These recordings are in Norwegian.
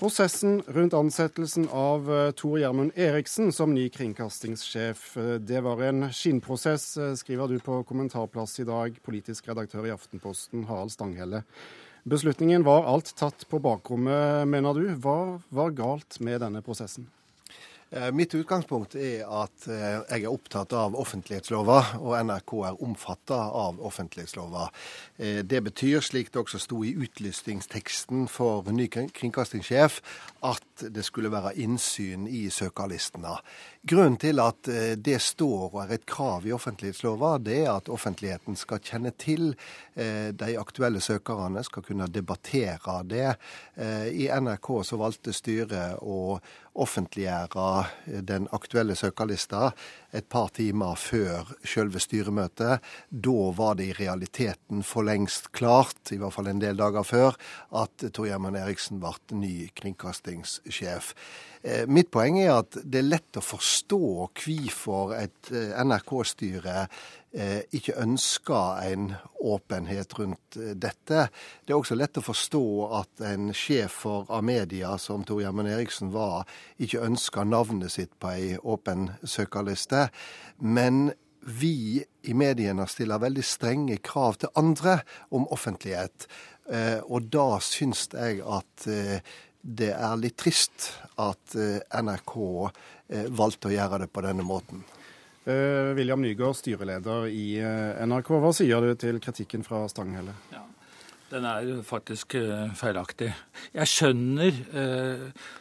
Prosessen rundt ansettelsen av eh, Tor Gjermund Eriksen som ny kringkastingssjef, eh, det var en skinnprosess, eh, skriver du på kommentarplass i dag, politisk redaktør i Aftenposten, Harald Stanghelle. Beslutningen var alt tatt på bakrommet, mener du. Hva var galt med denne prosessen? Eh, mitt utgangspunkt er at eh, jeg er opptatt av offentlighetslova, og NRK er omfatta av offentlighetslova. Eh, det betyr, slik det også sto i utlystingsteksten for ny kringkastingssjef, at det skulle være innsyn i søkerlistene. Grunnen til at det står og er et krav i offentlighetslova, det er at offentligheten skal kjenne til de aktuelle søkerne, skal kunne debattere det. I NRK så valgte styret å offentliggjøre den aktuelle søkerlista et par timer før selve styremøtet. Da var det i realiteten for lengst klart, i hvert fall en del dager før, at Tor Gjermund Eriksen ble ny kringkastingssjef. Eh, mitt poeng er at det er lett å forstå hvorfor et eh, NRK-styre ikke ønsker en åpenhet rundt dette. Det er også lett å forstå at en sjef for Amedia, som Tor Gjermund Eriksen var, ikke ønsker navnet sitt på ei åpen søkerliste. Men vi i mediene stiller veldig strenge krav til andre om offentlighet. Og da syns jeg at det er litt trist at eh, NRK eh, valgte å gjøre det på denne måten. Uh, William Nygaard, styreleder i NRK. Hva sier du til kritikken fra Stanghelle? Ja, den er faktisk uh, feilaktig. Jeg skjønner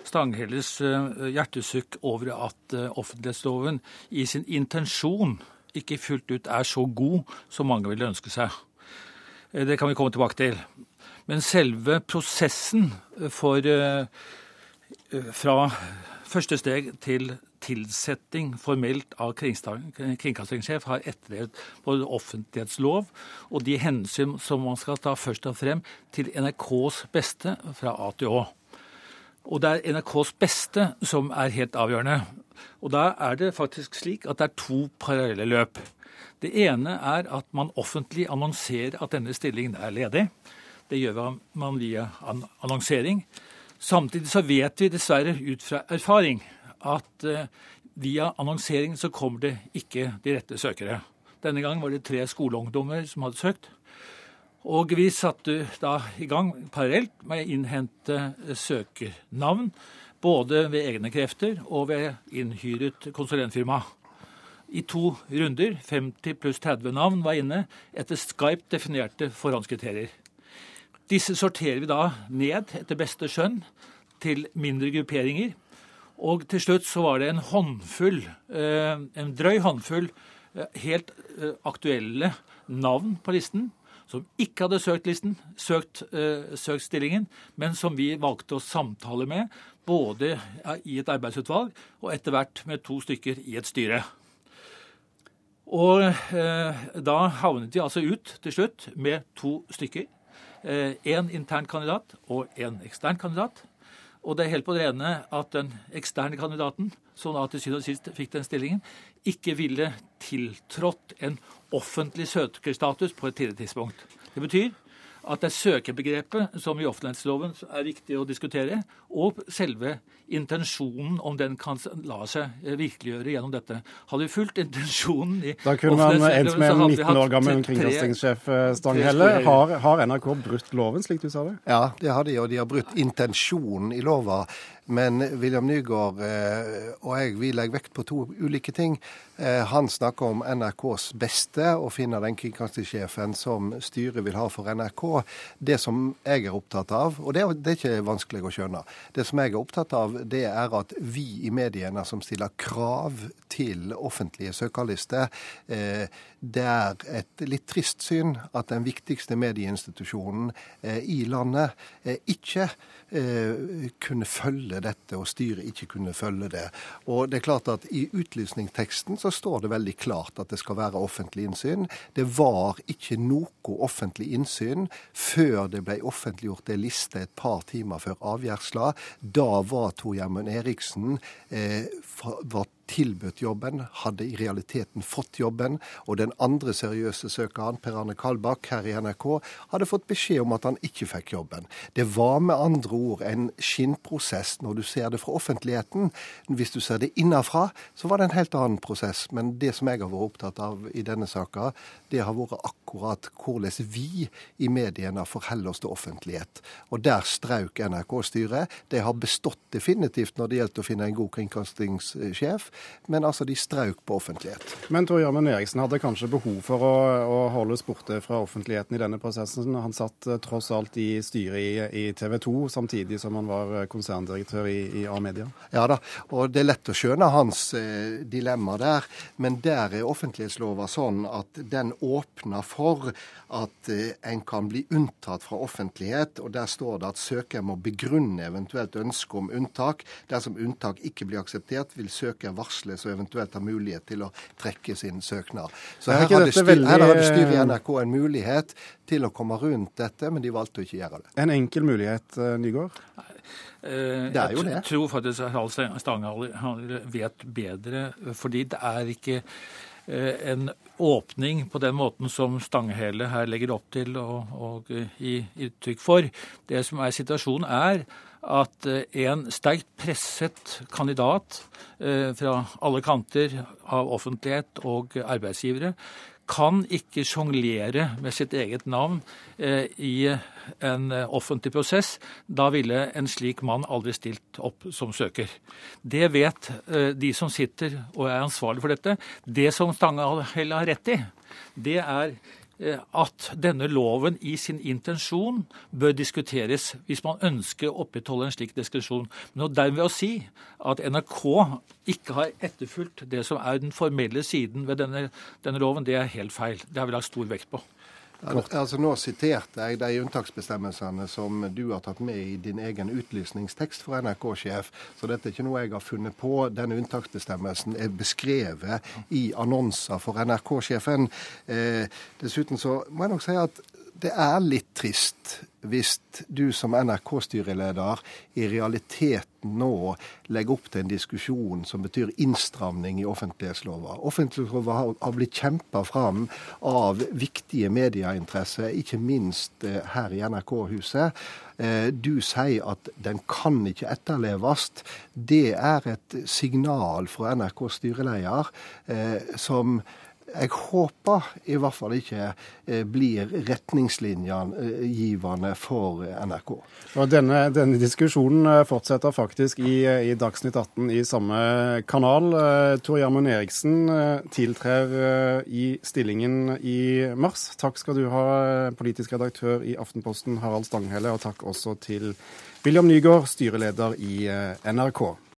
Stanghelles hjertesukk over at offentlighetsloven i sin intensjon ikke fullt ut er så god som mange ville ønske seg. Det kan vi komme tilbake til. Men selve prosessen for eh, fra første steg til tilsetting formelt av kringkastingssjef har etterlevd både offentlighetslov og de hensyn som man skal ta først og frem til NRKs beste fra A til Å. Og det er NRKs beste som er helt avgjørende. Og da er det faktisk slik at det er to parallelle løp. Det ene er at man offentlig annonserer at denne stillingen er ledig. Det gjør man via annonsering. Samtidig så vet vi dessverre ut fra erfaring at eh, via annonsering så kommer det ikke de rette søkere. Denne gang var det tre skoleungdommer som hadde søkt. Og vi satte da i gang parallelt med å innhente søkernavn. Både ved egne krefter og ved innhyret konsulentfirma. I to runder, 50 pluss 30 navn, var inne etter Skype definerte forhåndskriterier. Disse sorterer vi da ned etter beste skjønn til mindre grupperinger. Og til slutt så var det en håndfull, eh, en drøy håndfull eh, helt eh, aktuelle navn på listen som ikke hadde søkt listen, søkt, søkt stillingen, men som vi valgte å samtale med, både i et arbeidsutvalg og etter hvert med to stykker i et styre. Og eh, da havnet vi altså ut til slutt med to stykker én eh, intern kandidat og én ekstern kandidat. Og det er helt på det rene at den eksterne kandidaten, som da til syvende og sist fikk den stillingen, ikke ville tiltrådt en offentlig søkerstatus på et tidligere tidspunkt. Det betyr at det er søkebegrepet som i offentlighetsloven er viktig å diskutere, og selve intensjonen, om den kan la seg virkeliggjøre gjennom dette. Hadde vi fulgt intensjonen i Da kunne man endt med en 19 år gammel kringkastingssjef eh, Stanghelle. Har, har NRK brutt loven, slik du sa det? Ja, det har de, og de har brutt intensjonen i lova. Men William Nygaard eh, og jeg vi legger vekt på to ulike ting. Eh, han snakker om NRKs beste og finner den kringkastingssjefen som styret vil ha for NRK. Det som jeg er opptatt av, og det er, ikke vanskelig å skjønne, det som jeg er opptatt av, det er at vi i mediene som stiller krav til offentlige søkerlister, eh, det er et litt trist syn at den viktigste medieinstitusjonen i landet ikke kunne følge dette, og styret ikke kunne følge det. Og det er klart at I utlysningsteksten så står det veldig klart at det skal være offentlig innsyn. Det var ikke noe offentlig innsyn før det ble offentliggjort en liste et par timer før avgjørelsen. Da var Tor Gjermund Eriksen eh, var tilbudt jobben, hadde i realiteten fått jobben. Og den andre seriøse søkeren, Per Arne Kalbakk her i NRK, hadde fått beskjed om at han ikke fikk jobben. Det var med andre ord en skinnprosess når du ser det fra offentligheten. Hvis du ser det innafra, så var det en helt annen prosess. Men det som jeg har vært opptatt av i denne saka, det har vært akkurat hvordan vi i mediene forholder oss til offentlighet. Og der strauk NRK-styret. De har bestått definitivt når det gjelder å finne en god kringkastingssjef, men altså de strauk på offentlighet. Men Tor Gjermund Eriksen hadde kanskje behov for å, å holdes borte fra offentligheten i denne prosessen. Han satt eh, tross alt i styret i, i TV 2, samtidig som han var eh, konserndirektør i, i A-media? Ja da, og det er lett å skjønne hans eh, dilemma der. Men der er offentlighetslova sånn at den åpner for at eh, en kan bli unntatt fra offentlighet. og Der står det at søker må begrunne eventuelt ønske om unntak. Dersom unntak ikke blir akseptert, vil søker varsles og eventuelt har mulighet til å trekke sin søknad. Så her hadde, styr, veldig... her hadde styret i NRK en mulighet til å komme rundt dette, men de valgte å ikke gjøre det. En enkel mulighet, eh, Nygaard? Det er jo det. Jeg tror faktisk Harald Stanghall vet bedre, fordi det er ikke eh, en åpning på den måten som Stanghelle her legger opp til og, og gi uttrykk for. Det som er situasjonen, er at eh, en sterkt presset kandidat eh, fra alle kanter av offentlighet og arbeidsgivere kan ikke sjonglere med sitt eget navn eh, i en offentlig prosess. Da ville en slik mann aldri stilt opp som søker. Det vet de som sitter og er ansvarlig for dette. Det som Stanghelle har rett i, det er Eh, at denne loven i sin intensjon bør diskuteres hvis man ønsker å opprettholde en slik diskusjon. Men dermed å si at NRK ikke har etterfulgt det som er den formelle siden ved denne, denne loven, det er helt feil. Det har vi lagt stor vekt på. Altså Nå siterte jeg de unntaksbestemmelsene som du har tatt med i din egen utlysningstekst for NRK-sjef, så dette er ikke noe jeg har funnet på. Denne unntaksbestemmelsen er beskrevet i annonser for NRK-sjefen. Eh, dessuten så må jeg nok si at det er litt trist hvis du som NRK-styreleder i realiteten nå legger opp til en diskusjon som betyr innstramning i offentlighetslova. Offentlighetslova har, blitt kjempa fram av viktige medieinteresser, ikke minst eh, her i NRK-huset. Eh, du sier at den kan ikke etterleves. Det er et signal fra NRKs styreleder eh, som jeg håper i hvert fall ikke blir retningslinjene givende for NRK. Og denne, denne, diskusjonen eh, fortsetter faktisk i, i, Dagsnytt 18 i samme kanal. Eh, Tor Gjermund Eriksen tiltrer i stillingen i mars. Takk skal du ha, politisk redaktør i Aftenposten Harald Stanghelle, og takk også til William Nygaard, styreleder i NRK.